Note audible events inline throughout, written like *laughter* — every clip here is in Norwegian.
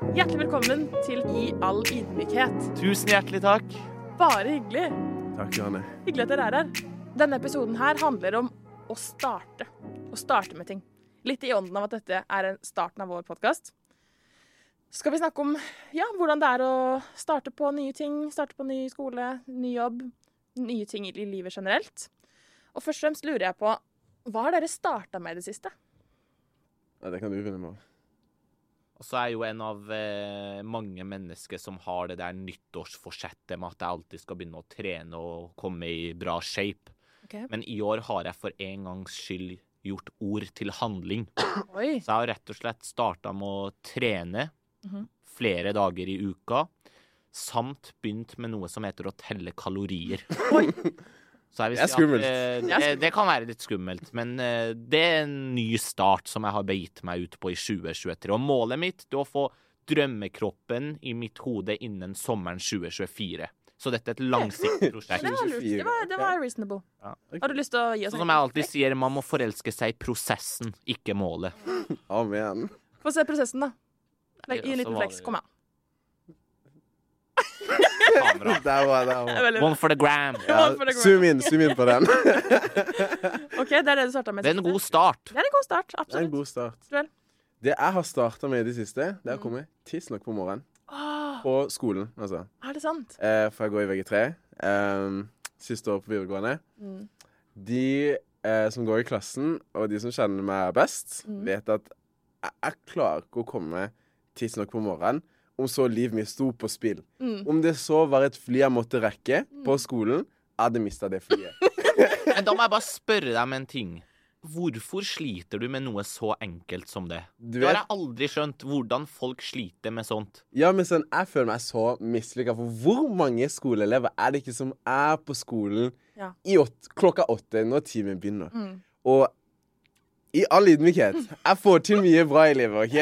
Hjertelig velkommen til I all ydmykhet. Tusen hjertelig takk. Bare hyggelig. Takk, Johanne. Hyggelig at dere er her. Denne episoden her handler om å starte. Å starte med ting. Litt i ånden av at dette er starten av vår podkast. Skal vi snakke om ja, hvordan det er å starte på nye ting, starte på ny skole, ny jobb, nye ting i livet generelt. Og først og fremst lurer jeg på, hva har dere starta med i det siste? Ja, det kan du begynne med. Og så er jeg jo en av eh, mange mennesker som har det der nyttårsforsettet med at jeg alltid skal begynne å trene og komme i bra shape. Okay. Men i år har jeg for en gangs skyld gjort ord til handling. *clears throat* Oi. Så jeg har rett og slett starta med å trene Mhm. flere dager i uka, samt begynt med noe som heter å telle kalorier. Oi. *laughs* Så jeg vil Det er skummelt. At, uh, Det er det, det kan være litt skummelt, men uh, det er en ny start som jeg har begitt meg ut på i 2023. Og målet mitt er å få drømmekroppen i mitt hode innen sommeren 2024. Så dette er et langsiktig prosjekt. Det var lurt. Det var, det var reasonable. Ja. Har du lyst til å gi oss Sånn som jeg alltid sier, man må forelske seg i prosessen, ikke målet. Amen. Få se prosessen, da. Legg, gi en liten flex. Kom igjen. Kamera. *laughs* Der var. Der var. One for the gram. *laughs* Ja, for det går. zoom inn, zoom inn på den. *laughs* OK, det er det du starta med. Det er en god start. Det er en god start. Det er en god start. Det jeg har starta med i det siste, det er å komme tidsnok på morgenen. På skolen, altså. er det sant? Eh, for jeg går i VG3. Eh, siste år på videregående. Mm. De eh, som går i klassen, og de som kjenner meg best, Mm. vet at jeg, jeg klarer ikke å komme tidsnok på morgenen om så livet mitt sto på spill. Mm. Om det så var et fly jeg måtte rekke på skolen, jeg hadde mista det flyet. *laughs* Men da må jeg bare spørre deg om en ting. Hvorfor sliter du med noe så enkelt som det? Du Det har jeg aldri skjønt, hvordan folk sliter med sånt. ja, men sånn, Jeg føler meg så mislykka, for hvor mange skoleelever er det ikke som er på skolen Ja. i åt, klokka åtte når timen begynner? Mm. Og i all ydmykhet Jeg får til mye bra i livet, OK?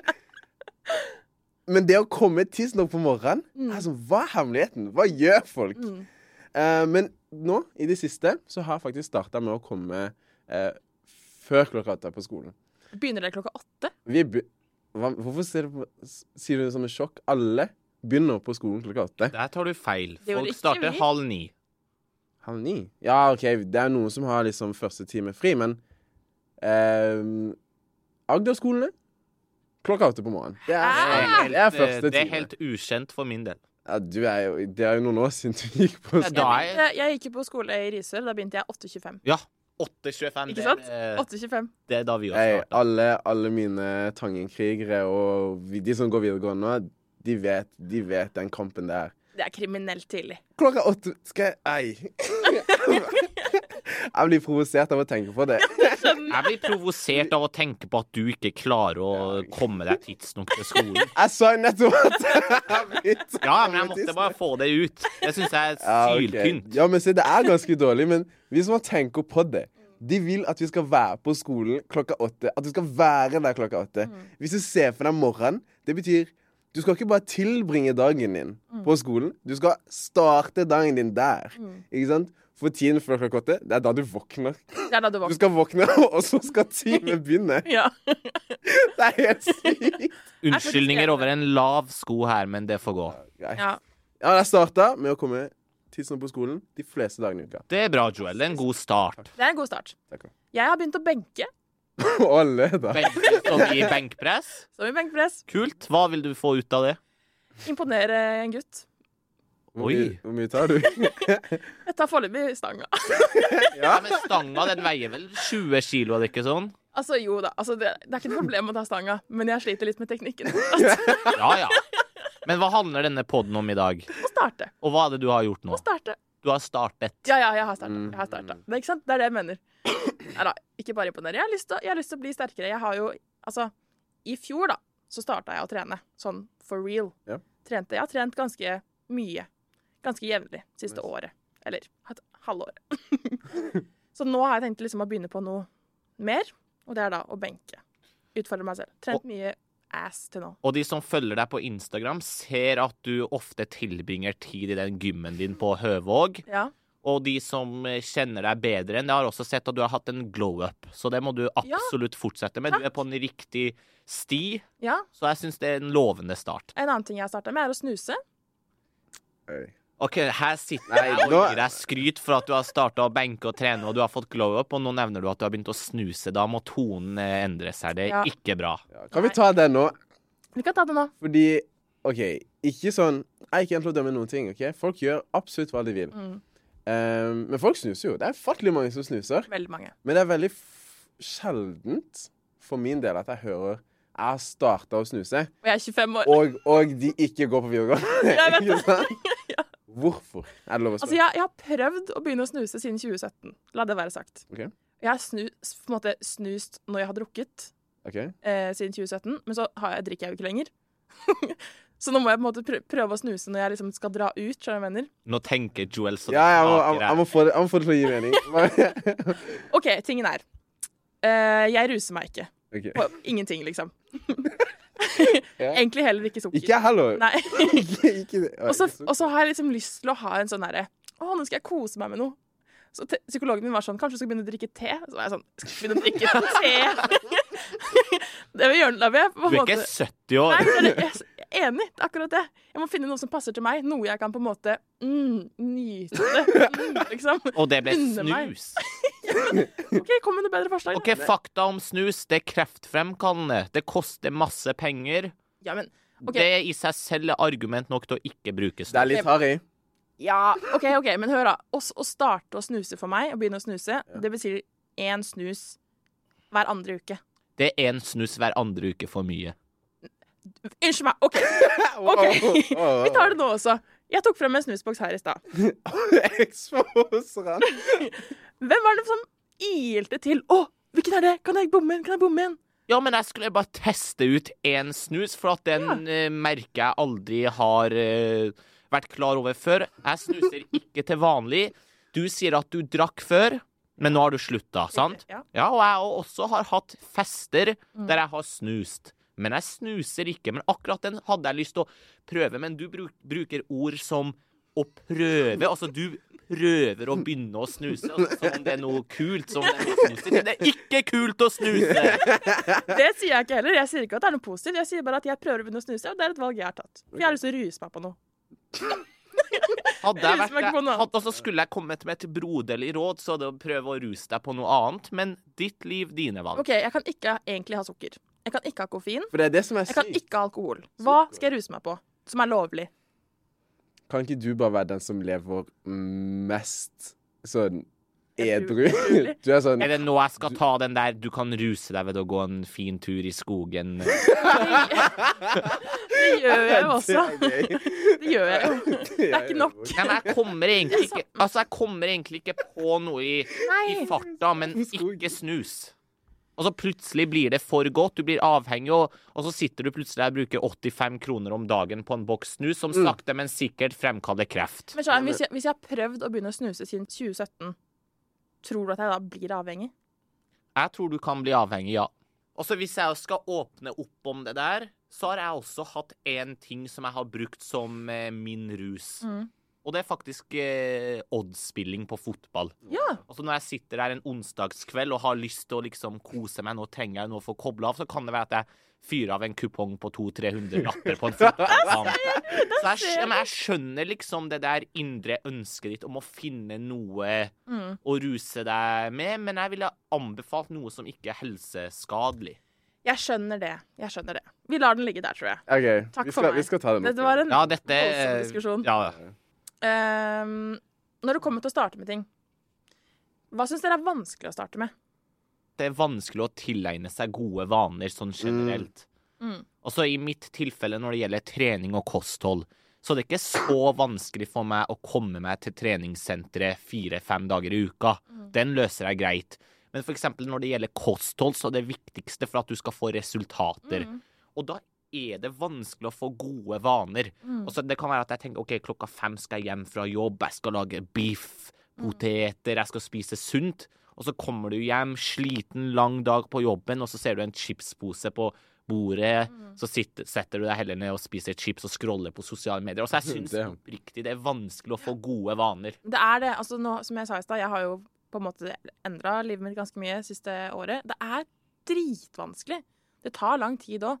*laughs* Men det å komme tidsnok på morgenen Mm. sånn, Hva er hemmeligheten? Hva gjør folk? Mm. Uh, men nå, i det siste, så har jeg faktisk starta med å komme uh, før klokka åtte på skolen. Begynner det klokka åtte? Vi be hva, hvorfor ser du på, sier du det som et sjokk? Alle begynner på skolen klokka åtte. Der tar du feil. Folk starter vi. halv ni. Halv ni? Ja, OK, det er noen som har liksom første time fri, men uh, Agder-skolene klokka åtte på morgenen. Det er, Ah! Det er, helt, det er første det er helt ukjent for min del. Ja, du er jo, det er jo noen år siden du gikk på skole. Jeg, begynte, jeg gikk jo på skole i Risør. Da begynte jeg 8.25. Ja. 8.25. Ikke sant? er- 8.25. det er da vi også Hey, starta. alle, alle mine Tangen-krigere og de som går videregående nå, de vet, de vet den kampen det er. Det er kriminelt tidlig. Klokka åtte skal jeg Ei. *laughs* Jeg blir provosert av å tenke på det. Jeg blir provosert av å tenke på at du ikke klarer å komme deg tidsnok til skolen. *laughs* Jeg sa nettopp at *laughs* jeg Ja, men jeg måtte bare få det ut. Det syns jeg er syltynt. Ja, men se, det er ganske dårlig, men hvis man tenker på det De vil at vi skal være på skolen klokka åtte. At du skal være der klokka åtte. Hvis du ser for deg morgenen, det betyr du skal ikke bare tilbringe dagen din på skolen. Du skal starte dagen din der. Ikke sant? For tiden før klokka åtte, det er da du våkner. Det er da du Du skal våkne, *laughs* og så skal timen begynne. *laughs* Ja. *laughs* Det er helt sykt. Unnskyldninger over en lav sko her, men det får gå. Ja, ja. jeg starta med å komme tidsnok på skolen de fleste dagene i uka. Det er bra, Joel. Det er en god start. Det er en god start. Takk. Jeg har begynt å benke. *laughs* Alle, da. Benk, som i benkpress. Som i benkpress. Kult. Hva vil du få ut av det? Imponere en gutt. Hvor Oi. mye, hvor mye tar du? *laughs* Jeg tar foreløpig stanga. *laughs* Ja, men Stanga den veier vel 20 kilo, er det ikke sånn? Altså, jo da. Altså, det, det er ikke noe problem å ta stanga, men jeg sliter litt med teknikken. Ja, ja. Men hva handler denne poden om i dag? Å starte. Og hva er det du har gjort nå? Å starte. Du har startet. Ja, ja, jeg har starta. Mm. Jeg har. Det, er ikke sant? det er det jeg mener. Nei da, ikke bare imponere. Jeg har lyst til å bli sterkere. Jeg har jo Altså, i fjor, da, så starta jeg å trene. Sånn for real. Ja. Trente. Jeg har trent ganske mye. Ganske jevnlig siste Nice. året. Eller et halvår. *laughs* så nå har jeg tenkt liksom å begynne på noe mer, og det er da å benke. Utfordre meg selv. Trent mye ass til nå. Og de som følger deg på Instagram, ser at du ofte tilbringer tid i den gymmen din på Høvåg. Ja. Og de som eh, kjenner deg bedre enn det, har også sett at du har hatt en glow-up. Så det må du absolutt fortsette med. Du er på en riktig sti, Ja. så jeg syns det er en lovende start. En annen ting jeg har starta med, er å snuse. Oi. OK, her sitter jeg og gir deg skryt for at du har starta å benke og trene, og du har fått glow-up, og nå nevner du at du har begynt å snuse. Da må tonen eh, endre seg. Det er Ja. ikke bra. Ja. Kan vi ta den nå? Vi kan ta det nå. Fordi OK, ikke sånn Jeg er ikke en til å dømme noen ting. ok? Folk gjør absolutt hva de vil. Mm. Um, men folk snuser jo. Det er fattelig mange som snuser. Veldig mange. Men det er veldig f sjeldent for min del at jeg hører jeg har starta å snuse, Og jeg er 25 år. og, og de ikke går på videregående. *laughs* Jeg vet Ikke sant? Hvorfor? Er det lov å Altså, spørre? jeg, jeg har prøvd å begynne å snuse siden 2017. La det være sagt. Okay. Jeg har snu, på en måte snust når jeg har drukket okay. eh, siden 2017, men så har jeg, drikker jeg jo ikke lenger. *laughs* så nå må jeg på en måte prøve å snuse når jeg liksom skal dra ut. skjønner jeg mener? Nå tenker Joel så Ja, jeg må, jeg, jeg, må få det, jeg må få det til å gi mening. *laughs* OK, tingen er eh, Jeg ruser meg ikke. Okay. På ingenting, liksom. *laughs* *laughs* Egentlig heller ikke sukker. Ikke jeg heller. Nei. *laughs* ikke, ikke. Og så har jeg liksom lyst til å ha en sånn herre Å, nå skal jeg kose meg med noe. Så te psykologen min var sånn Kanskje du skal begynne å drikke te? Så var jeg sånn Skal jeg begynne å drikke *laughs* te? det vil gjøre Da vil jeg på Du en er ikke 70 år. Nei, jeg er enig. Det er akkurat det. Jeg må finne noe som passer til meg. Noe jeg kan på en måte mm, nyte. Mm, liksom. Og det ble snus. *laughs* OK, kom med noe bedre forslag. OK, fakta om snus. Det er kreftfremkallende. Det koster masse penger. Ja, men okay. Det i seg selv er argument nok til å ikke bruke snus. Det er litt harry. Ja, OK, ok, men hør, da. Å, å starte å snuse for meg, å begynne å snuse, det betyr én snus hver andre uke. Det er én snus hver andre uke for mye. Unnskyld meg. OK, *laughs* OK. vi tar det nå også. Jeg tok frem en snusboks her i stad. *laughs* Exposer han. Hvem var det som ilte til? Å, hvilken er det? Kan jeg bomme en? Kan jeg bomme en? Ja, men jeg skulle bare teste ut én snus, for at den eh, merker jeg aldri har uh, vært klar over før. Jeg snuser ikke til vanlig. Du sier at du drakk før, men nå har du slutta, sant? Ja. Ja, og jeg også har hatt fester der jeg har snust. Men jeg snuser ikke. Men akkurat den hadde jeg lyst til å prøve. Men du bruk, bruker ord som å prøve. Altså, du prøver å begynne å snuse altså, som om det er noe kult. Som det er noe positivt. Det er ikke kult å snuse! Det sier jeg ikke heller. Jeg sier ikke at det er noe positivt. Jeg sier bare at jeg prøver å begynne å snuse, og det er et valg jeg har tatt. For jeg har lyst til å ruse meg på noe. Hadde jeg vært noe. hadde, Og skulle jeg kommet med et broderlig råd, så hadde jeg prøvd å ruse deg på noe annet. Men ditt liv, dine valg. OK, jeg kan ikke egentlig ha sukker. Jeg kan ikke ha koffein. For det er det som er Jeg kan ikke ha alkohol. Hva skal jeg ruse meg på som er lovlig? Kan ikke du bare være den som lever mest sånn edru? *laughs* Du er sånn Er det nå jeg skal ta den der 'du kan ruse deg ved å gå en fin tur i skogen'? *laughs* Det gjør jeg jo også. *laughs* Det er gjør jeg jo. Det er ikke nok. Nei, men jeg kommer egentlig ikke Altså, jeg kommer egentlig ikke på noe i, i farta, men ikke snus. Og så plutselig blir det for godt, du blir avhengig, og, og så sitter du plutselig der og bruker 85 kroner om dagen på en boks snus, som sakte, men sikkert fremkaller kreft. Men så hvis, jeg, hvis jeg har prøvd å begynne å snuse siden 2017, tror du at jeg da blir avhengig? Jeg tror du kan bli avhengig, ja. Og så hvis jeg skal åpne opp om det der, så har jeg også hatt én ting som jeg har brukt som eh, min rus. Mm. Og det er faktisk eh, oddsspilling på fotball. Ja. Altså Når jeg sitter der en onsdagskveld og har lyst til å liksom kose meg, nå trenger jeg noe for å koble av, så kan det være at jeg fyrer av en kupong på 200-300 lapper på en *laughs* fotballkamp. Så jeg, jeg, men jeg skjønner liksom det der indre ønsket ditt om å finne noe Mm. å ruse deg med, men jeg ville anbefalt noe som ikke er helseskadelig. Jeg skjønner det. Jeg skjønner det. Vi lar den ligge der, tror jeg. OK, Takk vi for skal, meg. vi skal ta den opp. Dette var en Ja, dette voldsom diskusjon. Ja, Ehm, Når det kommer til å starte med ting, hva syns dere er vanskelig å starte med? det er vanskelig å tilegne seg gode vaner sånn generelt. Mm. Også i mitt tilfelle når det gjelder trening og kosthold, så det er ikke så vanskelig for meg å komme meg til treningssenteret fire-fem dager i uka. Den løser jeg greit. Men for eksempel når det gjelder kosthold, så er det viktigste for at du skal få resultater. Og da er det vanskelig å få gode vaner. Og så det kan være at jeg tenker ok, klokka fem skal jeg hjem fra jobb, jeg skal lage biff, poteter, jeg skal spise sunt. og så kommer du hjem, sliten, lang dag på jobben, og så ser du en chipspose på bordet. Så sitter, setter du deg heller ned og spiser chips og scroller på sosiale medier. Og så jeg syns *laughs* Det- oppriktig det er vanskelig å få gode vaner. Det er det. altså nå, Som jeg sa i stad, jeg har jo på en måte endra livet mitt ganske mye siste året. Det er dritvanskelig. Det tar lang tid òg.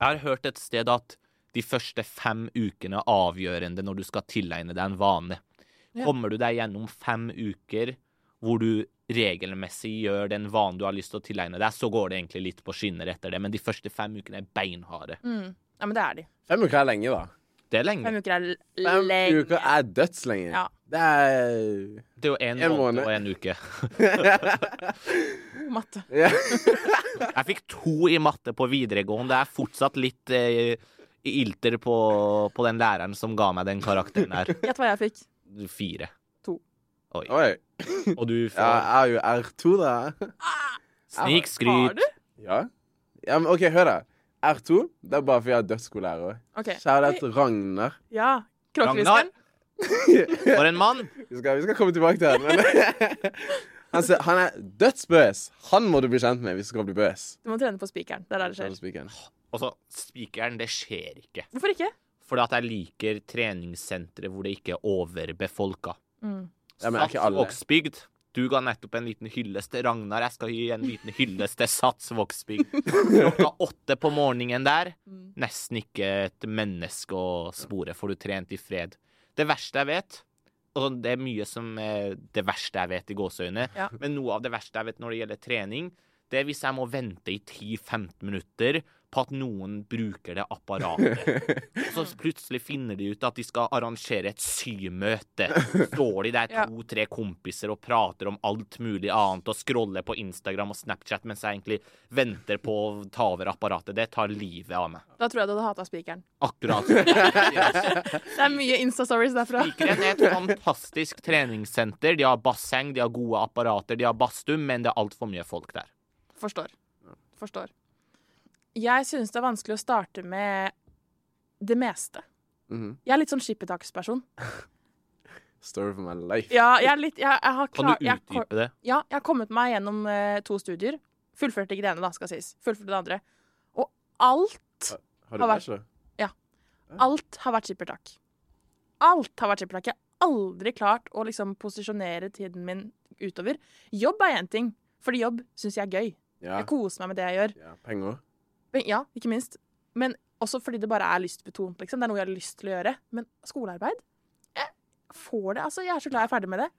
Jeg har hørt et sted at de første fem ukene er avgjørende når du skal tilegne deg en vane. Ja. Kommer du deg gjennom fem uker hvor du regelmessig gjør den vanen du har lyst til å tilegne deg, så går det egentlig litt på skinner etter det, men de første fem ukene er beinharde. Mm. Ja, men det er de. Fem uker er lenge, da. Det er lenge. Fem uker er l- Fem lenge. uker er dødslenge. Ja. Det er Det er jo en, En måned måned. og en uke. Matte. *laughs* *laughs* Jeg fikk to i matte på videregående. Det er fortsatt litt eh, ilter på, på den læreren som ga meg den karakteren her. *laughs* Gjett hva jeg fikk. Fire. To. Oi. Oi. Og du Ja, jeg er jo R2, da. Har snikskryt. du? Ja. ja, men OK, hør, da. R2 det er bare fordi jeg er dødsskolelærer. OK. Kjære til Ragnar. Ja. Ragnar. For en mann! Vi skal, vi skal komme tilbake til han. *laughs* Han, ser, han er dødsbøs. Han må du bli kjent med hvis du skal bli bøs. Du må trene på spikeren. Det er der det skjer. Spikeren. Og så spikeren, det skjer ikke. Hvorfor ikke? Fordi at jeg liker treningssentre hvor det ikke er overbefolka. Mm. Ja. Du ga nettopp en liten hyllest til Ragnar. Jeg skal gi en liten hyllest til Satsvågsbygd. Klokka *laughs* åtte på morgenen der. Mm. Nesten ikke et menneske å spore, får du trent i fred. Det verste jeg vet og Det er mye som er det verste jeg vet i gåseøyne, Ja. men noe av det verste jeg vet når det gjelder trening, det er hvis jeg må vente i 10-15 minutter på at noen bruker det apparatet. Og *laughs* så plutselig finner de ut at de skal arrangere et symøte. Står de der to-tre kompiser og prater om alt mulig annet og scroller på Instagram og Snapchat mens jeg egentlig venter på å ta over apparatet. Det tar livet av meg. Da tror jeg du hadde hata spikeren. Akkurat. *laughs* Det er mye Insta-stories derfra. Spikeren er et fantastisk treningssenter. De har basseng, de har gode apparater, de har badstue, men det er altfor mye folk der. Forstår. Forstår. Jeg synes det er vanskelig å starte med det meste. Mhm. Jeg er litt sånn skippertaksperson. *laughs* Story of my life. Ja, jeg er litt Jeg, jeg har Kan klar, du jeg, utdype det? ja, jeg har kommet meg gjennom eh, to studier. Fullførte ikke det ene, da, skal sies. Fullførte det andre. Og alt, Har Har du vært- Ja, alt har vært skippertak. Alt har vært skippertak. Jeg har aldri klart å liksom posisjonere tiden min utover. Jobb er én ting, fordi jobb syns jeg er gøy. Ja. Jeg koser meg med det jeg gjør. ja. Penger? Men, ja, ikke minst. Men også fordi det bare er lystbetont, liksom. Det er noe jeg har lyst til å gjøre. Men skolearbeid Jeg får det, altså. Jeg er så glad jeg er ferdig med det.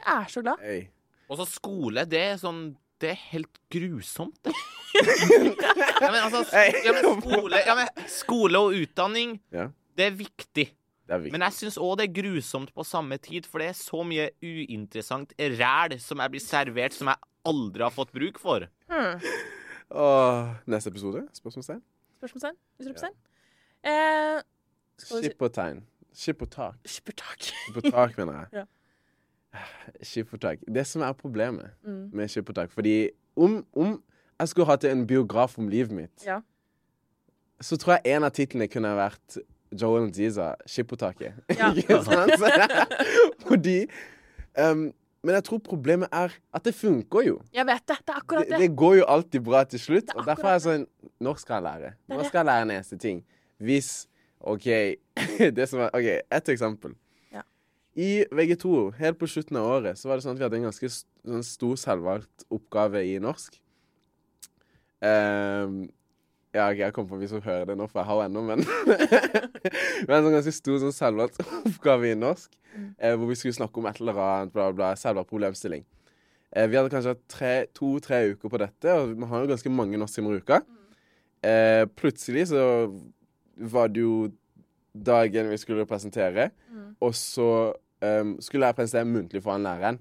Jeg er så glad. Hey. Og så skole, det er sånn Det er helt grusomt, det. *laughs* ja, men altså ja, men skole, ja, men skole og utdanning, Ja. det er viktig. Det er viktig. Men jeg syns òg det er grusomt på samme tid, for det er så mye uinteressant ræl som jeg blir servert, som jeg aldri har fått bruk for. Hmm. Åh, neste episode? Spørsmålstegn? Spørsmålstegn? Utropstegn? Eh, Skip og tegn. Skip og tak. Skip og tak. Skip og tak, mener jeg. *laughs* Ja. Skip og tak. Det som er problemet Mm. med skip og tak Fordi om, om jeg skulle hatt en biograf om livet mitt, Ja. så tror jeg en av titlene kunne vært Joel Ziza, 'Skippertaket'. Ja. *laughs* Ikke sant? *laughs* Fordi um, Men jeg tror problemet er at det funker jo. Jeg vet det. Det er akkurat Det, det. det går jo alltid bra til slutt. Og derfor er jeg sånn Når skal jeg lære? Når skal jeg lære neste ting? Hvis OK, *laughs* det som er, OK, ett eksempel. Ja. I VG2, helt på slutten av året, så var det sånn at vi hadde en ganske st sånn stor selvvalgt oppgave i norsk. Ehm, ja, okay, jeg kommer på vi som hører det nå, for jeg har ennå, men *laughs* Men en sånn ganske stor sånn selvvalgtoppgave i norsk, eh, hvor vi skulle snakke om et eller annet, bla, bla, selvvalgt problemstilling. Eh, vi hadde kanskje hatt tre- to-tre uker på dette, og vi har jo ganske mange norsktimer i uka. Eh, plutselig så var det jo dagen vi skulle presentere, Mm. og så um, skulle jeg presentere muntlig foran læreren.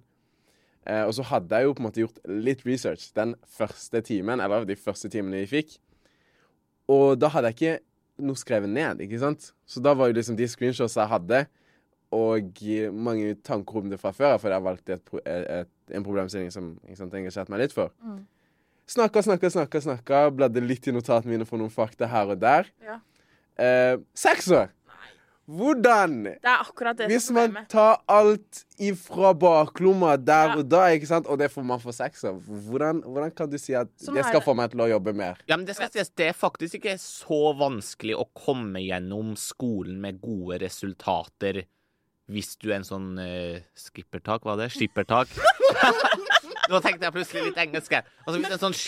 Eh, og så hadde jeg jo på en måte gjort litt research den første timen, eller de første timene vi fikk. Og da hadde jeg ikke noe skrevet ned, ikke sant? Så da var jo liksom de screenshots jeg hadde, og mange tanker om det fra før, for jeg valgte et, et, et, en problemstilling som sant, engasjerte meg litt for. Mm. Snakka, snakka, snakka, snakka, bladde litt i notatene mine for noen fakta her og der. Ja. Eh, sekser! Hvordan? Det er akkurat det Hvis som man tar alt ifra baklomma der Ja. og da, ikke sant? og det får man for seks av, hvordan, hvordan kan du si at Sånn det skal det. få meg til å jobbe mer? Ja, men Det skal sies, det er faktisk ikke så vanskelig å komme gjennom skolen med gode resultater hvis du er en sånn uh, skippertak, hva er det? Skippertak? *laughs* *laughs* Nå tenkte jeg plutselig litt engelsk her. Altså, hvis det er en sånn *laughs*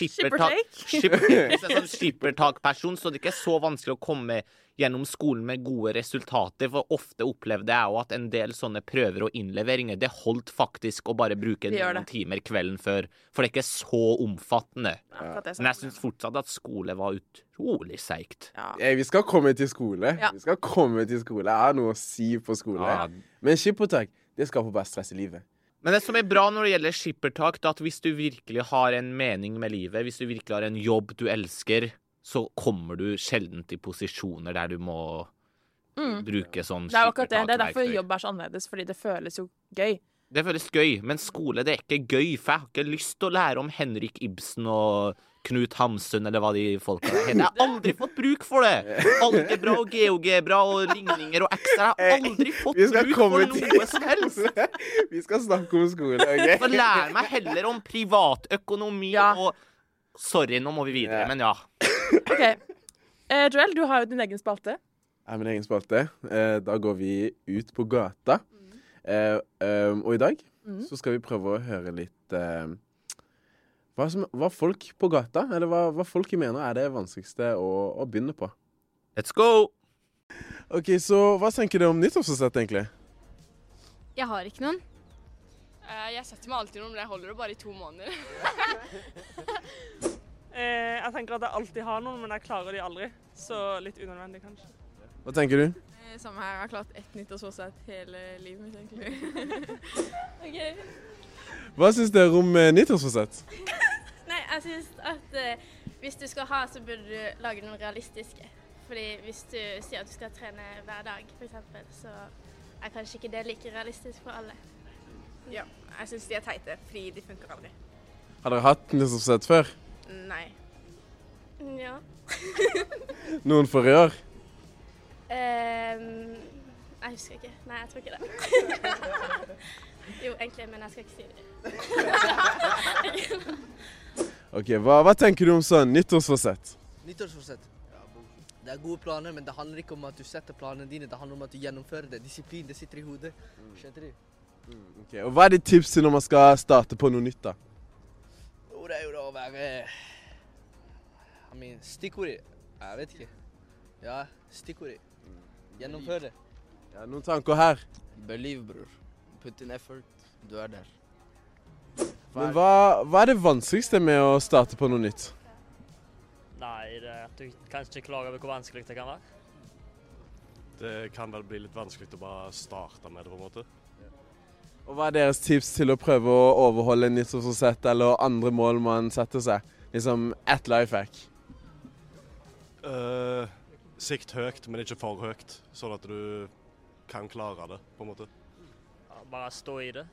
skippertak person, det er sånn så er det ikke så vanskelig å komme gjennom skolen med gode resultater, for ofte opplevde jeg jo at en del sånne prøver og innleveringer, det holdt faktisk å bare bruke noen timer kvelden før, for det er ikke så omfattende. Ja. Men jeg syns fortsatt at skole var utrolig seigt. Ja. Eh, vi skal komme til skole. Ja. Vi skal komme til skole. Jeg har noe å si på skole. Ja. Men skippertak, det skaper bare stress i livet. Men det som er bra når det gjelder skippertak, er at hvis du virkelig har en mening med livet, hvis du virkelig har en jobb du elsker, så kommer du sjelden til posisjoner der du må Mm. bruke sånn Det er akkurat det. Det er derfor jobb er så annerledes, fordi det føles jo gøy. Det føles gøy, men skole det er ikke gøy, for jeg har ikke lyst til å lære om Henrik Ibsen og Knut Hamsun eller hva de folka der heter. Jeg har aldri fått bruk for det! Algebra og geogebra og ligninger og x-er. Jeg har aldri fått Vi bruk for noe som helst! *laughs* Vi skal snakke om skole, OK? Så lær meg heller om privatøkonomi Ja. og Sorry, nå må vi videre, Ja. men ja. *laughs* OK. Eh, Joel, du har jo din egen spalte. Jeg har min egen spalte. Eh, da går vi ut på gata. Eh, eh, og i dag Mm. så skal vi prøve å høre litt eh, hva, som, hva folk på gata, eller hva, hva folk mener er det vanskeligste å, å begynne på. Let's go! OK, så hva tenker du om nyttårsforsett, egentlig? Jeg har ikke noen. Uh, Jeg setter meg alltid noen, men jeg holder det bare i to måneder. uh, *laughs* jeg tenker at jeg alltid har noen, men jeg klarer de aldri. Så litt unødvendig, kanskje. Hva tenker du? Samme her, jeg har klart ett nyttårsforsett hele livet mitt, egentlig. *laughs* ok. Hva syns dere om eh, nyttårsforsett? *laughs* Jeg syns at eh, hvis du skal ha, så burde du lage noen realistiske. Fordi hvis du sier at du skal trene hver dag, f.eks., så er kanskje ikke det like realistisk for alle. Ja, jeg syns de er teite, fordi de funker aldri. Har dere hatt nyttårsforsett før? Nei. Ja. Noen for i år? Um, jeg husker ikke. Nei, jeg tror ikke det. *laughs* jo, egentlig, men jeg skal ikke si det. OK, hva, hva tenker du om sånn nyttårsforsett? Nyttårsforsett. Det er gode planer, men det handler ikke om at du setter planene dine, det handler om at du gjennomfører det. Disiplin, det sitter i hodet. Skjønner du? Ok, og Hva er ditt tips til når man skal starte på noe nytt? da? Jo, det er jo da å være I mean, stikkordet Jeg vet ikke. Ja, stikkordet. Gjennomfør det. Ja, Noen tanker her? Believe, bror. Put in effort. Du er der. Men hva, hva er det vanskeligste med å starte på noe nytt? Nei, det er du kanskje ikke klarer over hvor vanskelig det kan være. Det kan vel bli litt vanskelig å bare starte med det, på en måte. Og Hva er deres tips til å prøve å overholde nyttårsforsett eller andre mål man setter seg? Liksom ett life hack. Uh, sikt høyt, men ikke for høyt, sånn at du kan klare det, på en måte. Ja, Bare stå i det.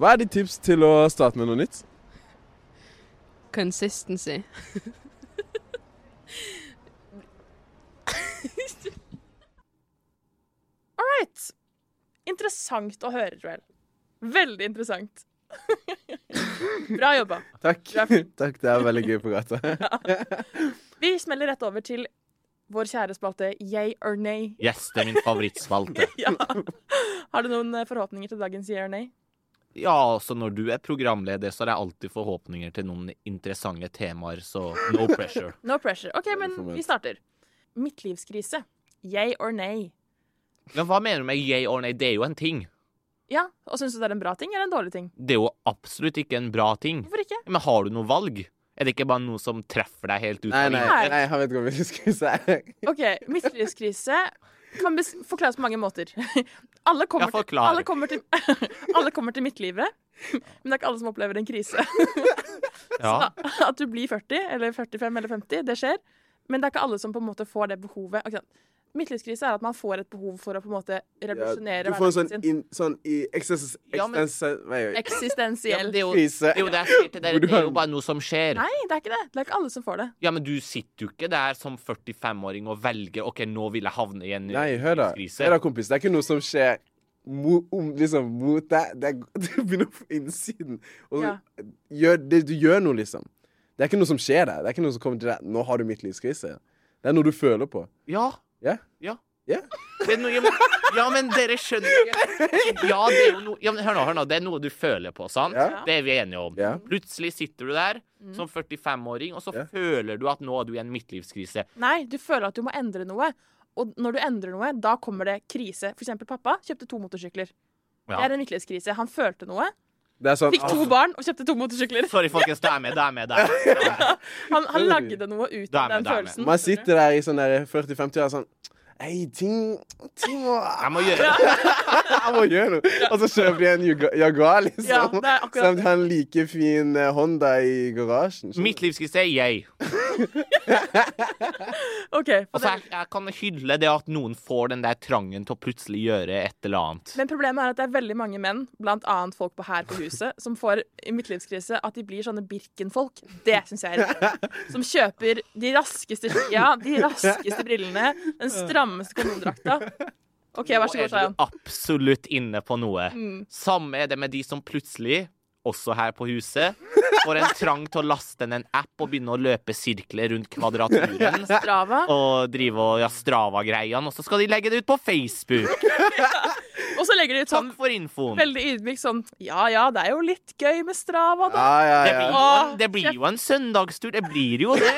Hva er ditt tips til å starte med noe nytt? Consistency. All right. Interessant å høre, Joel. Veldig interessant. Bra jobba. Takk. Er Takk, Det er veldig gøy på gata. *laughs* Vi smeller rett over til vår kjære spalte Yay or nay. Yes, det er min favorittspalte. *laughs* Ja. Har du noen eh, forhåpninger til dagens Yay or nay? Ja, altså når du er programleder, så har jeg alltid forhåpninger til noen interessante temaer, så no *laughs* pressure. No pressure. OK, men vi starter. Midtlivskrise. Yay or nay? Men hva mener du med yay or nay? Det er jo en ting. Ja, og Syns du det er en bra ting eller en dårlig ting? Det er jo absolutt ikke en bra ting. Hvorfor ikke? Men har du noe valg? Er det ikke bare noe som treffer deg helt ut Nei, nei, nei, jeg vet ikke hva midtlivskrise er. OK, midtlivskrise kan forklares på mange måter. *laughs* Alle kommer, til, *laughs* alle, kommer til, alle kommer til midtlivet, men det er ikke alle som opplever en krise. *laughs* Ja. At du blir 40, eller 45 eller 50, det skjer. Men det er ikke alle som på en måte får det behovet. Midtlivskrise er at man får et behov for å på en måte revolusjonere du får en sånn, sin. sånn i eksistens... Ja, men- ekstens- Ja, Eksistensiell. men det er jo, Krise. det er jo det jeg sier til dere, det er jo bare noe som skjer. Nei, det er ikke det. Det er ikke alle som får det. Ja, men du sitter jo ikke der som 45-åring og velger OK, nå vil jeg havne i en Nei, hør da. Hør da, kompis. Det er ikke noe som skjer mot, om, liksom, mot deg. Det, det *laughs* begynner på innsiden. Og Ja. gjør, det, du gjør noe, liksom. Det er ikke noe som skjer der. Det er ikke noe som kommer til deg. Nå har du midtlivskrise. Det er noe du føler på. Ja. Ja? Ja. Ja. Men, ja, men dere skjønner ikke Ja, det er jo noe ja, men Hør nå, hør nå. Det er noe du føler på, sant? Ja. Det er vi enige om. Ja. Plutselig sitter du der som 45-åring, og så Ja. føler du at nå er du i en midtlivskrise. Nei, du føler at du må endre noe. Og når du endrer noe, da kommer det krise. For eksempel pappa kjøpte to motorsykler. Det er en midtlivskrise. Han følte noe, sånn fikk to «Åh, barn og kjøpte to motorsykler. Sorry, folkens. Det er med, det er med. Det er med. Han, han lagde noe ut av den følelsen. Man sitter der i sånn 40-50 år sånn Hei, ting, ting må Jeg må gjøre *laughs* Jeg må gjøre noe. Og så kjøper de en Jaguar, liksom. Ja, det er akkurat Selv om de har en like fin eh, Honda i garasjen. skjønner du? Midtlivskrise er jeg. *laughs* OK. for Altså, jeg, jeg kan hylle det at noen får den der trangen til å plutselig gjøre et eller annet. men problemet er at det er veldig mange menn, blant annet folk på her på huset, som får i midtlivskrise at de blir sånne Birken-folk. Det syns jeg er riktig. Som kjøper de raskeste skia, de raskeste brillene, den *laughs* strammeste kanondrakta. OK, vær så Nå er du absolutt inne på noe. Mm. Samme er det med de som plutselig, også her på huset, får en trang til å laste ned en app og begynne å løpe sirkler rundt kvadraturen. *laughs* Strava. Og drive og ja, Strava-greiene, og så skal de legge det ut på Facebook. *laughs* Og så legger de ut sånn veldig ydmykt sånn Ja ja, det er jo litt gøy med Strava, da. Ja, ja, Det blir, jo en, det blir jo en søndagstur. Det blir jo det.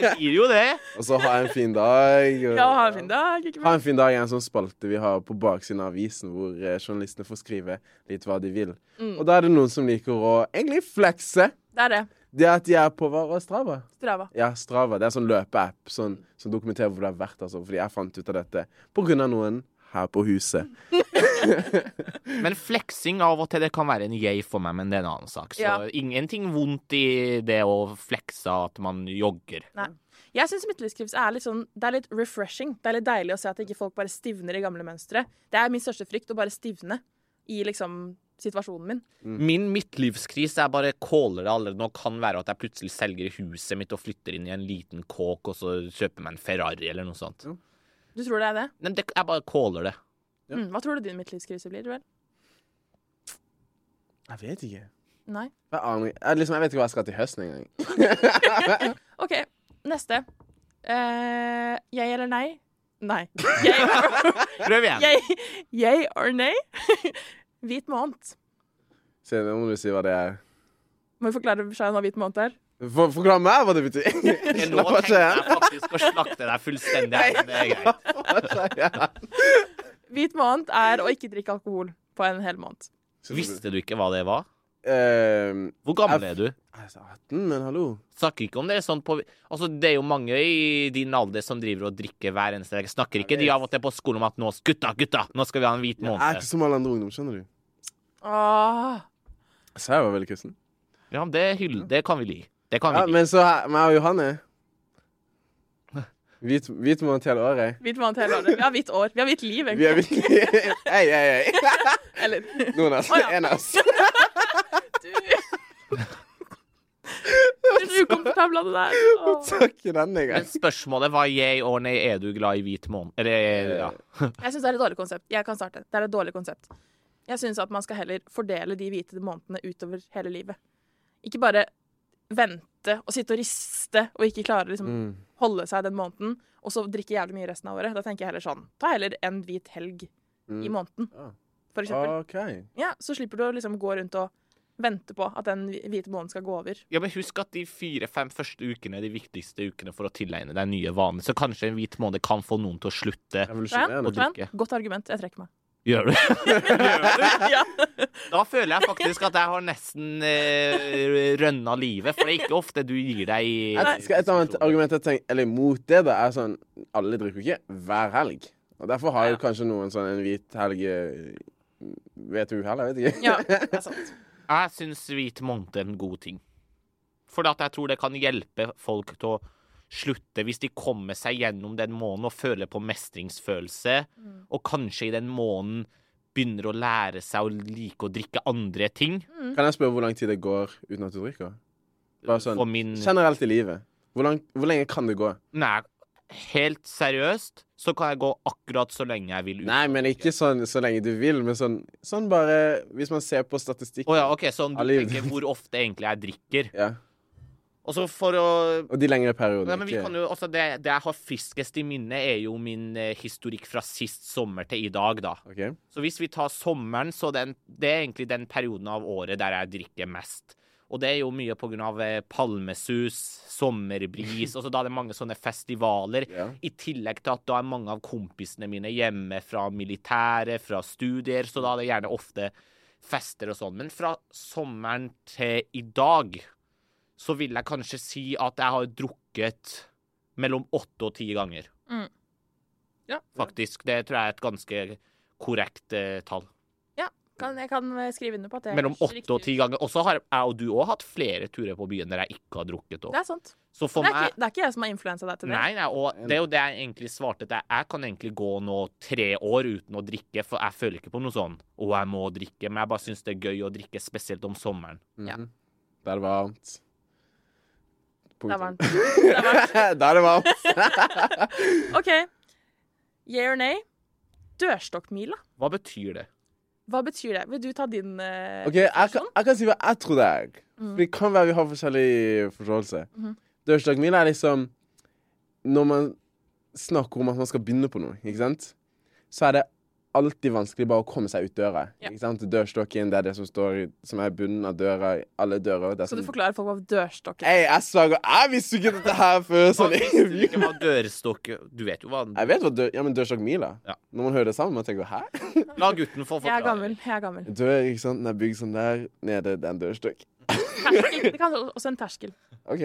Det blir jo det. *laughs* Og så ha en fin dag. og- Ja, ha en fin dag. Ikke Ha en fin dag er en sånn spalte vi har på baksiden av avisen, hvor eh, journalistene får skrive litt hva de vil. Mm. Og da er det noen som liker å egentlig flexe. Det er det. Det at de er på hva Strava? Strava. Ja, Strava. Det er sånn løpeapp sånn, som dokumenterer hvor du har vært. Altså, fordi jeg fant ut av dette på grunn av noen her på huset. *laughs* *laughs* Men fleksing av og til det kan være en yay for meg, men det er en annen sak. Så Ja. ingenting vondt i det å flekse at man jogger. Nei. Jeg syns midtlivskrise er litt sånn Det er litt refreshing. Det er litt deilig å se at ikke folk bare stivner i gamle mønstre. Det er min største frykt, å bare stivne i liksom situasjonen min. Min midtlivskrise er bare caller det allerede nå. Kan være at jeg plutselig selger huset mitt og flytter inn i en liten kåk, og så kjøper meg en Ferrari eller noe sånt. Du tror det er det? Nei, det, jeg bare caller det. Mm, hva tror du din midtlivskrise blir, vel? Jeg vet ikke. Nei? Jeg aner ikke. Jeg, liksom, jeg vet ikke hva jeg skal til høsten engang. *laughs* OK, neste. Uh, jeg eller nei? Nei. *laughs* Prøv igjen. jeg, jeg or nei? *laughs* Hvit måned. Se, nå må du si hva det er. Må du forklare Shayan hva hvit måned er? For, forklar meg hva det betyr. Nå tenkte jeg faktisk å slakte deg fullstendig. Det er greit. *laughs* Hvit måned er å ikke drikke alkohol på en hel måned. Visste du ikke hva det var? Uh, Hvor gammel er du? jeg er 18, men hallo. Snakker ikke om det sånn på Altså, det er jo mange i din alder som driver og drikker hver eneste dag. Snakker ikke de av og til på skolen om at nå Gutta, gutta, nå skal vi ha en hvit Jeg er ikke som alle andre ungdom, skjønner du. Åh. Så jeg var veldig kussen. Ja, det, er hyll, det kan vi li. Det kan vi Ja, li. men så her- meg og Johanne *laughs* Hvit, hvit måned hele året. Hvit måned hele året. Vi har hvitt år. Vi har hvitt liv, Vi er egentlig. virkelig *laughs* Hei, hei, hei. *laughs* Eller Noen av oss. Å, ja. En av oss. Litt ukomfortabel av det der. Åh. Takk i denne Men gang. spørsmålet var jeg og nei, er du glad i hvit måned? Eller, ja. Jeg syns det er et dårlig konsept. Jeg kan starte. Det er et dårlig konsept. Jeg syns at man skal heller fordele de hvite månedene utover hele livet. Ikke bare vente og sitte og riste og ikke klare å liksom Mm. holde seg den måneden, og så drikke jævlig mye resten av året. Da tenker jeg heller sånn Ta heller en hvit helg i Mm. måneden, Ja. for eksempel. Okay. Ja, så slipper du å liksom gå rundt og vente på at den hvite måneden skal gå over. ja, men husk at de fire-fem første ukene er de viktigste ukene for å tilegne deg nye vaner. Så kanskje en hvit måned kan få noen til å slutte. Svein, drikke. godt argument. Jeg trekker meg. *laughs* Gjør du? ja. Da føler jeg faktisk at jeg har nesten eh, rønna livet, for det er ikke ofte du gir deg i Et, skal et annet argument jeg tenker, eller mot det, da, er sånn Alle drikker jo ikke hver helg. Og Derfor har jo kanskje noen sånn en hvit helg eh, Vet du heller, vet ikke. ja, det er *laughs* sant. Jeg syns hvit måned er en god ting. For at jeg tror det kan hjelpe folk til å slutter, hvis de kommer seg gjennom den måneden og føler på mestringsfølelse, Mm. og kanskje i den måneden begynner å lære seg å like å drikke andre ting Mm. Kan jeg spørre hvor lang tid det går uten at du drikker? Bare sånn For min generelt i livet. Hvor, lang, hvor lenge kan det gå? Nei, helt seriøst så kan jeg gå akkurat så lenge jeg vil. uten Nei, men ikke sånn så lenge du vil, men sånn, sånn bare Hvis man ser på statistikken oh, ja, OK, sånn du tenker hvor ofte egentlig jeg drikker. Ja. Og så for å Og de lengre periodene. Nei, men vi kan jo, altså det, det jeg har friskest i minne, er jo min eh, historikk fra sist sommer til i dag, da. Okay. Så hvis vi tar sommeren, så den, det er egentlig den perioden av året der jeg drikker mest. Og det er jo mye av eh, palmesus, sommerbris, *laughs* og så da er det mange sånne festivaler. Yeah. I tillegg til at da er mange av kompisene mine hjemme fra militæret, fra studier, så da er det gjerne ofte fester og sånn. Men fra sommeren til i dag så vil jeg kanskje si at jeg har drukket mellom åtte og ti ganger. Mm. Ja. Faktisk. Det tror jeg er et ganske korrekt eh, tall. Ja, kan, jeg kan eh, skrive under på at det Mellom åtte og ti ganger. Og så har jeg og du òg hatt flere turer på byen der jeg ikke har drukket Også. Det er sant. Så for det, er meg ikke, det er ikke jeg som har influensa deg til det. Nei, nei, og det er jo det jeg egentlig svarte til. Jeg kan egentlig gå nå tre år uten å drikke, for jeg føler ikke på noe sånn 'å, jeg må drikke', men jeg bare syns det er gøy å drikke, spesielt om sommeren. Ja. Da er det er varmt. Det var varmt. da er det varmt. *laughs* OK. Yeah or nay? Dørstokkmila. Hva betyr det? Hva betyr det? Vil du ta din uh, OK, jeg kan, jeg kan si hva jeg tror det er. Mm. For det kan være vi har forskjellig forståelse. Mhm. Dørstokkmila er liksom Når man snakker om at man skal begynne på noe, ikke sant, så er det alltid vanskelig bare å komme seg ut døra. Ja. Ikke sant? Dørstokken, det er det som står som er bunnen av døra. i Alle dører. Det er Skal du forklarer forklare folk hva dørstokken er? Hei, jeg sverger, jeg visste ikke dette her før. Sånn. ikke hva dørstokk Du vet jo hva Jeg vet hva dør, ja, men dørstokkmila. Ja. Når man hører det sammen, man tenker hæ? *laughs* La gutten få Jeg er gammel. Jeg er gammel. Dør, ikke sant? Den er bygd sånn der. Nede, det er en dørstokk. Terskel. Det kan også en terskel. *laughs* OK.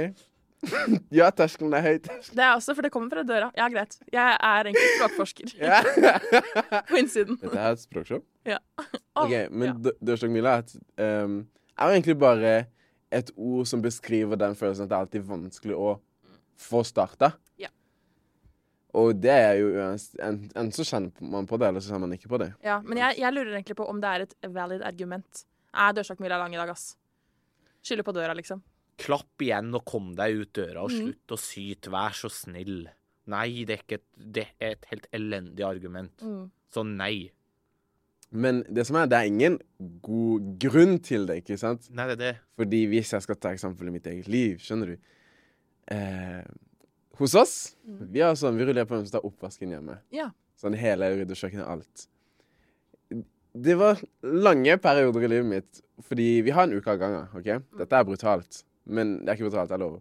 *laughs* ja, terskelen er høy. Det er også, for det kommer fra døra. Ja, greit. Jeg er egentlig språkforsker *laughs* på innsiden. Dette er et språkshow? Ja. *laughs* OK, men ja. dørstokkmila er, um, er jo egentlig bare et ord som beskriver den følelsen at det er alltid vanskelig å få starta. Ja. Og det er jo uansett Enten en så kjenner man på det, eller så kjenner man ikke på det. Ja, men jeg, jeg lurer egentlig på om det er et valid argument. Er dørstokkmila lang i dag, ass? Skylder på døra, liksom. Klapp igjen og kom deg ut døra, og Mhm. slutt å syte. Vær så snill. Nei, det er ikke et, det er et helt elendig argument. Mm. Så nei. Men det som er, det er ingen god grunn til det, ikke sant? Nei, det er det. Fordi hvis jeg skal ta eksempel i mitt eget liv, skjønner du eh, Hos oss, vi har sånn, vi ruller på hvem som tar oppvasken hjemme. Ja. Sånn hele ryddekjøkkenet, alt. Det var lange perioder i livet mitt, fordi vi har en uke av gangen, OK? Dette er brutalt, men det er ikke betalt, jeg lover.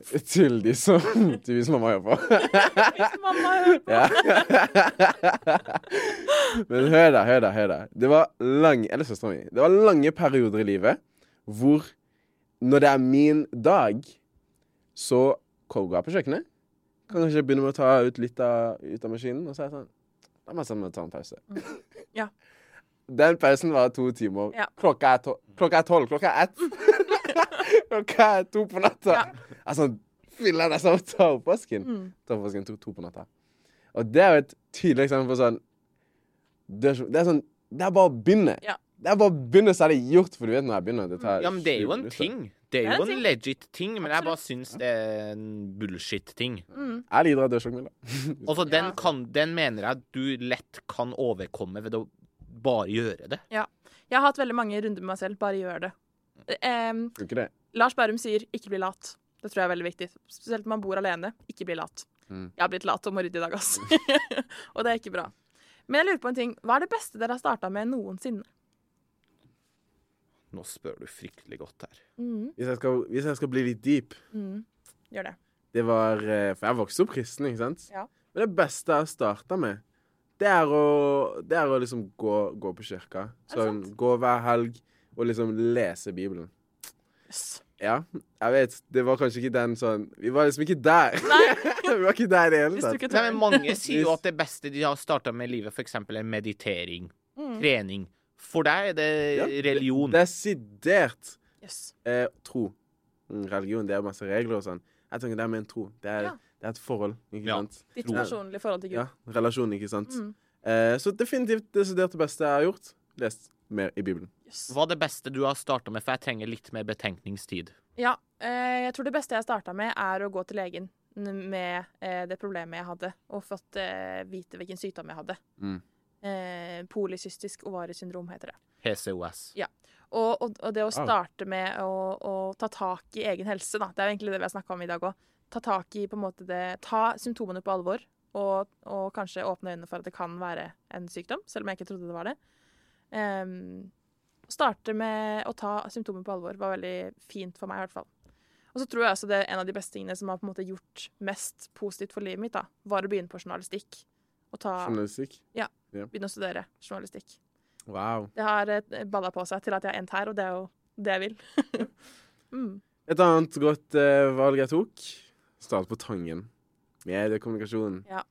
*laughs* Til de som Til hvis mamma hører på. *laughs* hvis Mamma hører på. Men hør da, hør da, hør da. Det var lange Eller søstera mi. Det var lange perioder i livet hvor når det er min dag, så går jeg på kjøkkenet. Kan kanskje begynne med å ta ut litt av, ut av maskinen, og så er jeg sånn La meg sammen ta en pause. Ja. Den pausen var to timer. Ja. Er klokka er tolv. Klokka er ett. *laughs* *laughs* klokka er to på natta. Ja. Altså, filler'n, sa ta oppvasken. Mm. Ta oppvasken to, to på natta. Og det er jo et tydelig eksempel på sånn Det er, så- det er sånn Det er bare å begynne. Ja. Det er bare å begynne, så er det gjort, for du vet når jeg begynner. Det tar Ja, men det er jo en ting. Det er Det er jo en en legit ting, men jeg bare syns det er en bullshit-ting. Mm. Jeg lider av dørstokkmila. Altså, den, kan, den mener jeg du lett kan overkomme ved å bare gjøre det. Ja. Jeg har hatt veldig mange runder med meg selv. Bare gjør det. Det. Lars Bærum sier 'ikke bli lat'. Det tror jeg er veldig viktig. Spesielt når man bor alene. Ikke bli lat. Mm. Jeg har blitt lat og må rydde i dag, ass. *laughs* og det er ikke bra. Men jeg lurer på en ting. Hva er det beste dere har starta med noensinne? Nå spør du fryktelig godt her. Mm. Hvis jeg, skal, hvis jeg skal bli litt deep Mm. Gjør det. Det var eh, For jeg vokste opp kristen, ikke sant? Ja. Men det beste jeg har starta med, det er å, det er å liksom gå, gå på kirka. Sånn, gå hver helg og liksom lese Bibelen. Yes. Ja, jeg vet. Det var kanskje ikke den sånn Vi var liksom ikke der. Nei. *laughs* vi var ikke der i det hele tatt. Nei, men Mange sier jo at det beste de har starta med i livet, f.eks. er meditering, Mm. trening. For deg er det Ja, religion. Desidert Yes. eh, tro. Mm, Religion, det er masse regler og sånn. Jeg tenker det er mer en tro. Det er, Ja. det er et forhold, ikke Ja. sant? Ditt personlige forhold til Gud. Ja, relasjon, ikke sant? Mm. Eh, så definitivt det desidert beste jeg har gjort. Lest mer i Bibelen. Yes. Hva er det beste du har starta med, for jeg trenger litt mer betenkningstid. Ja, eh, jeg tror det beste jeg starta med, er å gå til legen med eh, det problemet jeg hadde, og fått eh, vite hvilken sykdom jeg hadde. Mm. Eh, polycystisk ovariesyndrom heter det. PCOS. Og, og, og det å starte med å, å ta tak i egen helse, da. Det er jo egentlig det vi har snakka om i dag òg. Ta tak i på en måte det Ta symptomene på alvor, og, og kanskje åpne øynene for at det kan være en sykdom, selv om jeg ikke trodde det var det. Ehm, å starte med å ta symptomer på alvor var veldig fint for meg, i hvert fall. Og så tror jeg også det er en av de beste tingene som har på en måte gjort mest positivt for livet mitt, da, var å begynne på journalistikk. Ta, Journalistikk. begynne å studere journalistikk. Wow. Det har eh, balla på seg til at jeg har endt her, og det er jo det jeg vil. *laughs* mm. Et annet godt uh, valg jeg tok, start på Tangen. Mediekommunikasjon. Ja.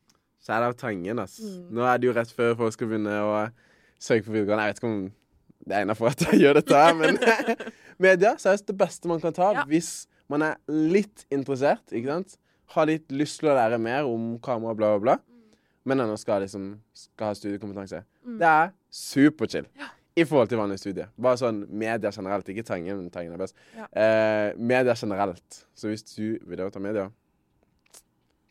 Kjære av Tangen, ass. Mm. Nå er det jo rett før folk skal begynne å søke på videregående. Jeg vet ikke om det er innafor at jeg gjør dette her, men *laughs* *laughs* media seriøst det beste man kan ta Ja. hvis man er litt interessert, ikke sant. Har litt lyst til å lære mer om kamera, bla, bla, bla. Men ennå skal liksom skal ha studiekompetanse. Mm. Det er superchill. I forhold til vanlig studie. Bare sånn media generelt. Ikke Tangen, men Tangen er best. Ja. Eh, media generelt. Så hvis du vil ta media,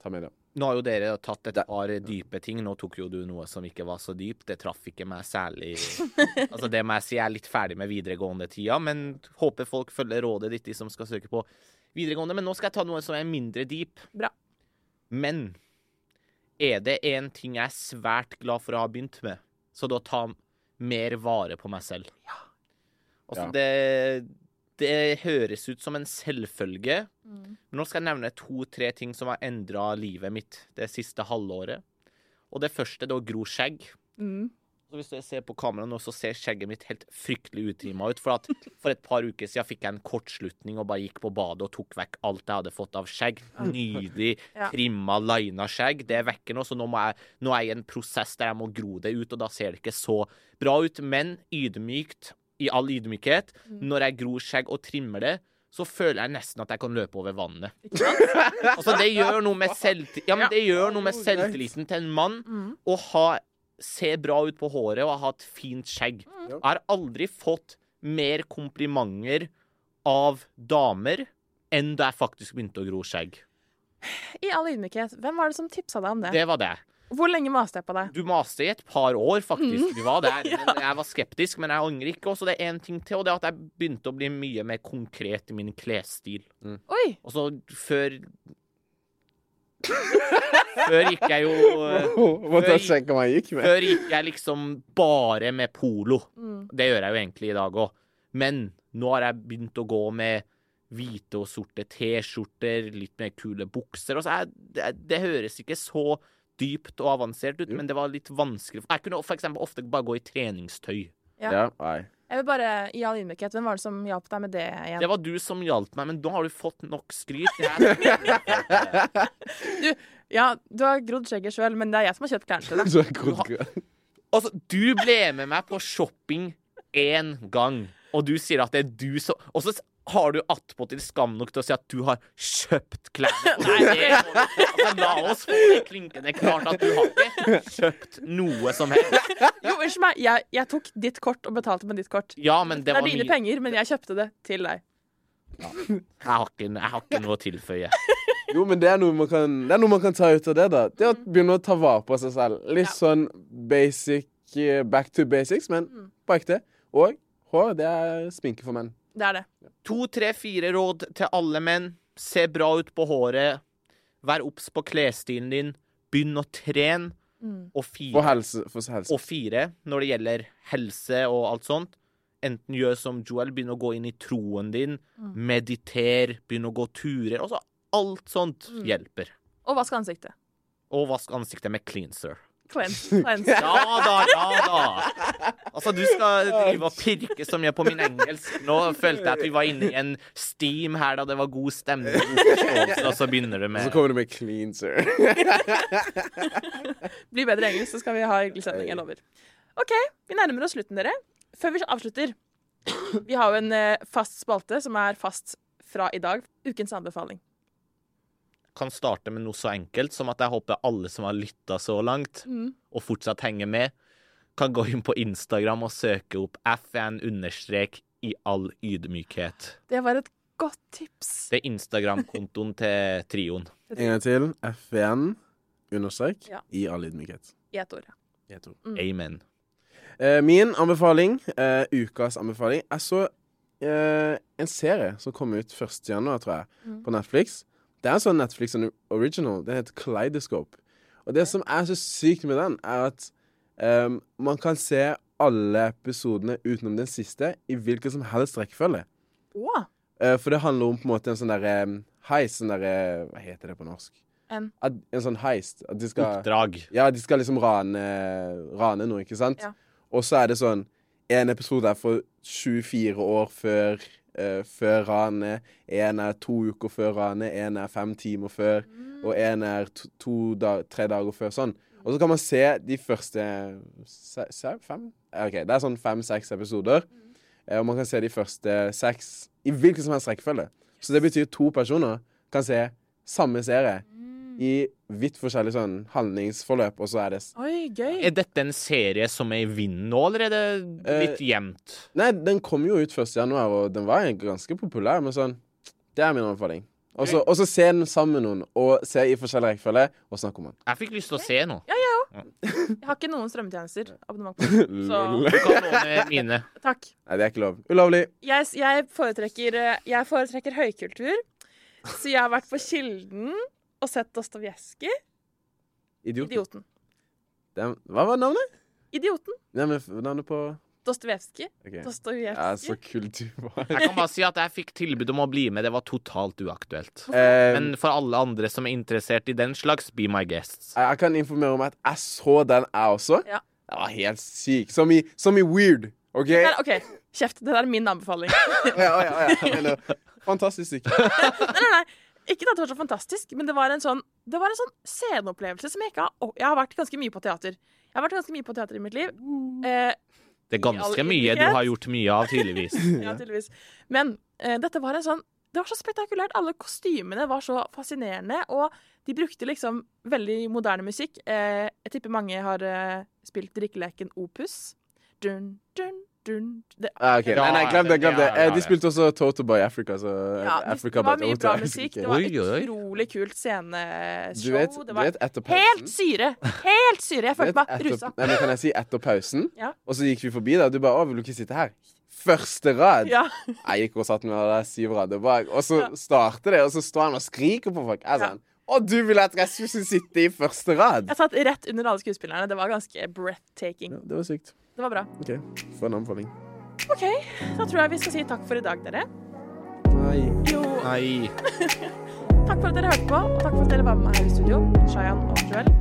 ta media. Nå har jo dere tatt et par dype ting. Nå tok jo du noe som ikke var så dypt. Det traff ikke meg særlig *laughs* Altså Det må jeg si, jeg er litt ferdig med videregående-tida, men håper folk følger rådet ditt, de som skal søke på videregående. Men nå skal jeg ta noe som er mindre deep. Bra. Men er det én ting jeg er svært glad for å ha begynt med, så da ta mer vare på meg selv. Ja. Altså, Ja. det, det høres ut som en selvfølge, Mm. nå skal jeg nevne to-tre ting som har endra livet mitt det siste halvåret. Og det første, det er å gro skjegg. Mm. Hvis jeg ser på kameraet nå, så ser skjegget mitt helt fryktelig uttrimma ut. For at for et par uker siden fikk jeg en kortslutning og bare gikk på badet og tok vekk alt jeg hadde fått av skjegg. Nydelig, *laughs* Ja. trimma, lina skjegg. Det er vekke nå, så nå, jeg, nå er jeg i en prosess der jeg må gro det ut, og da ser det ikke så bra ut. Men ydmykt, i all ydmykhet, når jeg gror skjegg og trimmer det, så føler jeg nesten at jeg kan løpe over vannet. *laughs* Altså, det gjør noe med, selvti ja, men det gjør noe med selvtilliten til en mann Mm. å ha, se bra ut på håret og ha et fint skjegg. Mm. Jeg har aldri fått mer komplimenter av damer enn da jeg faktisk begynte å gro skjegg. I all ydmykhet, hvem var det som tipsa deg om det? Det var det. Hvor lenge maste jeg på deg? Du maste i et par år, faktisk. Mm. Vi var der. *laughs* ja. Jeg var skeptisk, men jeg angrer ikke. Og så det er én ting til, og det er at jeg begynte å bli mye mer konkret i min klesstil. Oi! Og så før Før gikk jeg jo *laughs* eh, før, gikk, jeg gikk med. Før gikk jeg liksom bare med polo. Mm. Det gjør jeg jo egentlig i dag òg. Men nå har jeg begynt å gå med hvite og sorte T-skjorter, litt mer kule bukser. Og så er, det, det høres ikke så dypt og avansert ut, Jo. men det var litt vanskelig. Jeg kunne eksempel ofte bare gå i treningstøy. Ja. Ja, nei. Jeg vil bare, i all ydmykhet, hvem var det som hjalp deg med det igjen? Det var du som hjalp meg, men nå har du fått nok skryt. *laughs* du, Ja, du har grodd skjegget sjøl, men det er jeg som har kjøpt klærne til deg. *laughs* Du har... altså, du ble med meg på shopping én gang, og du sier at det er du som Og så har du attpåtil skam nok til å si at du har kjøpt klærne. *laughs* Nei, det *laughs* må du altså, La oss få det klinkende klart at du har ikke kjøpt noe som helst. Jo, unnskyld meg, jeg, jeg tok ditt kort og betalte med ditt kort. Ja, men det Det er var dine mye penger, men jeg kjøpte det til deg. jeg har, ikke, jeg har ikke noe å tilføye. Jo, men det er, noe man kan, det er noe man kan ta ut av det, da. Det å begynne å ta vare på seg selv. Litt Ja. sånn basic eh, Back to basics, men Mm. på ekte. Og hår, det er sminke for menn. Det er det. To, tre, fire råd til alle menn. Se bra ut på håret. Vær obs på klesstilen din. Begynn å trene. Mm. Og For fire, helse. For helse. og fire, når det gjelder helse og alt sånt, enten gjør som Joel, begynn å gå inn i troen din, Mm. mediter, begynn å gå turer. Altså, alt sånt Mm. hjelper. Og vask ansiktet. Og vask ansiktet med cleanser. Cleanse. *laughs* Cleanse. Ja da, ja da. Altså, du skal drive og pirke så mye på min engelsk. Nå følte jeg at vi var inne i en steam her da det var god stemning, god forståelse, og så begynner du Og så kommer du med cleanser. *laughs* Bli bedre engelsk, så skal vi ha hyggelig sending. Jeg lover. OK, vi nærmer oss slutten, dere. Før vi avslutter Vi har jo en eh, fast spalte som er fast fra i dag. Ukens anbefaling. Kan starte med noe så enkelt som at jeg håper alle som har lytta så langt, Mm. og fortsatt henger med, kan gå inn på Instagram og søke opp FN understrek i all ydmykhet. Det var et godt tips. Det er Instagram-kontoen til trioen. En gang til. F1 understrek Ja. i all ydmykhet. I ett ord, ja. Mm. Amen. Eh, min anbefaling, eh, ukas anbefaling, er så eh, en serie som kom ut 1. januar, tror jeg, Mm. på Netflix. Det er en sånn Netflix original. Den heter Kaleidoscope. Og det som er så sykt med den, er at um, man kan se alle episodene utenom den siste i hvilken som helst rekkefølge. Wow. Uh, for det handler om på en måte en sånn derre um, heist Sånn derre Hva heter det på norsk? En? At, en sånn heist. At de skal Oppdrag. Ja, de skal liksom rane, rane noe, ikke sant? Ja. Og så er det sånn En episode er for 24 år før, eh, før ranet. En er to uker før ranet. En er fem timer før. Og en er to, to da, tre dager før. Sånn. Og så kan man se de første se, se, fem? OK, det er sånn fem-seks episoder. Uh, Og man kan se de første seks i hvilken som helst rekkefølge. Så det betyr to personer kan se samme serie i vidt forskjellig sånn handlingsforløp, og så er det Oi, gøy. Er dette en serie som er i vinden nå, eller er det litt jevnt? Nei, den kom jo ut 1. januar, og den var ganske populær, men sånn Det er min anbefaling. Og så se den sammen med noen, og se i forskjellig rekkefølge, og snakke om den. Jeg fikk lyst til å se noe. Ja, jeg òg. *laughs* Jeg har ikke noen strømmetjenester. Abonnement. *laughs* Så Du kan låne mine. takk. Nei, det er ikke lov. Ulovlig. Jeg, jeg, foretrekker, eh, jeg foretrekker høykultur, så jeg har vært på Kilden og sett Dostojevskij. Idioten. Idioten. Den, hva var navnet? Idioten. Nei, men navnet på Dostojevskij. Ok. Ja, så Dostojevskij. kul du var. Jeg kan bare si at jeg fikk tilbud om å bli med. Det var totalt uaktuelt. Eh, Men for alle andre som er interessert i den slags, be my guests. jeg jeg kan informere om at jeg så den, jeg også. Ja. Det var helt syk. Som i, som i weird. OK? Det er- OK, kjeft. Det der er min anbefaling. *laughs* Ja, ja, ja. Eller, Fantastisk syk. *laughs* Nei, nei, nei. Ikke at det var så fantastisk, men det var en sånn, det var en sånn sceneopplevelse som jeg ikke har å, Jeg har vært ganske mye på teater. Jeg har vært ganske mye på teater i mitt liv. Eh, Det er ganske mye du har gjort mye av, tydeligvis. *laughs* *laughs* ja, tydeligvis. Men eh, dette var en sånn Det var så spektakulært. Alle kostymene var så fascinerende, og de brukte liksom veldig moderne musikk. Eh, jeg tipper mange har eh, spilt drikkeleken Opus. Dun, dun, dun. Det, Ah, ok. Nei, nei, glem det. glem det. Eh. De spilte også Toto by Africa. Så ja, Africa det var mye bra musikk. Det var utrolig kult sceneshow. Du vet, det du var vet etter pausen helt syre! Helt syre! Jeg følte meg rusa. nei, men Kan jeg si etter pausen? Ja. Og så gikk vi forbi der, og du bare 'Å, vil du ikke sitte her?' Første rad. Ja. Jeg gikk og satt med der syv rader bak, og så Ja. starter det, og så står han og skriker på folk. Jeg Ja. sånn 'Å, du vil at jeg skulle sitte i første rad?' Jeg satt rett under alle skuespillerne. Det var ganske breathtaking. Ja, det var sykt. Det var bra. OK, få en anbefaling. OK, da tror jeg vi skal si takk for i dag, dere. Nei. Jo, Nei. *laughs* takk for at dere hørte på, og takk for at dere var med meg her i studio. Shayan og Joel.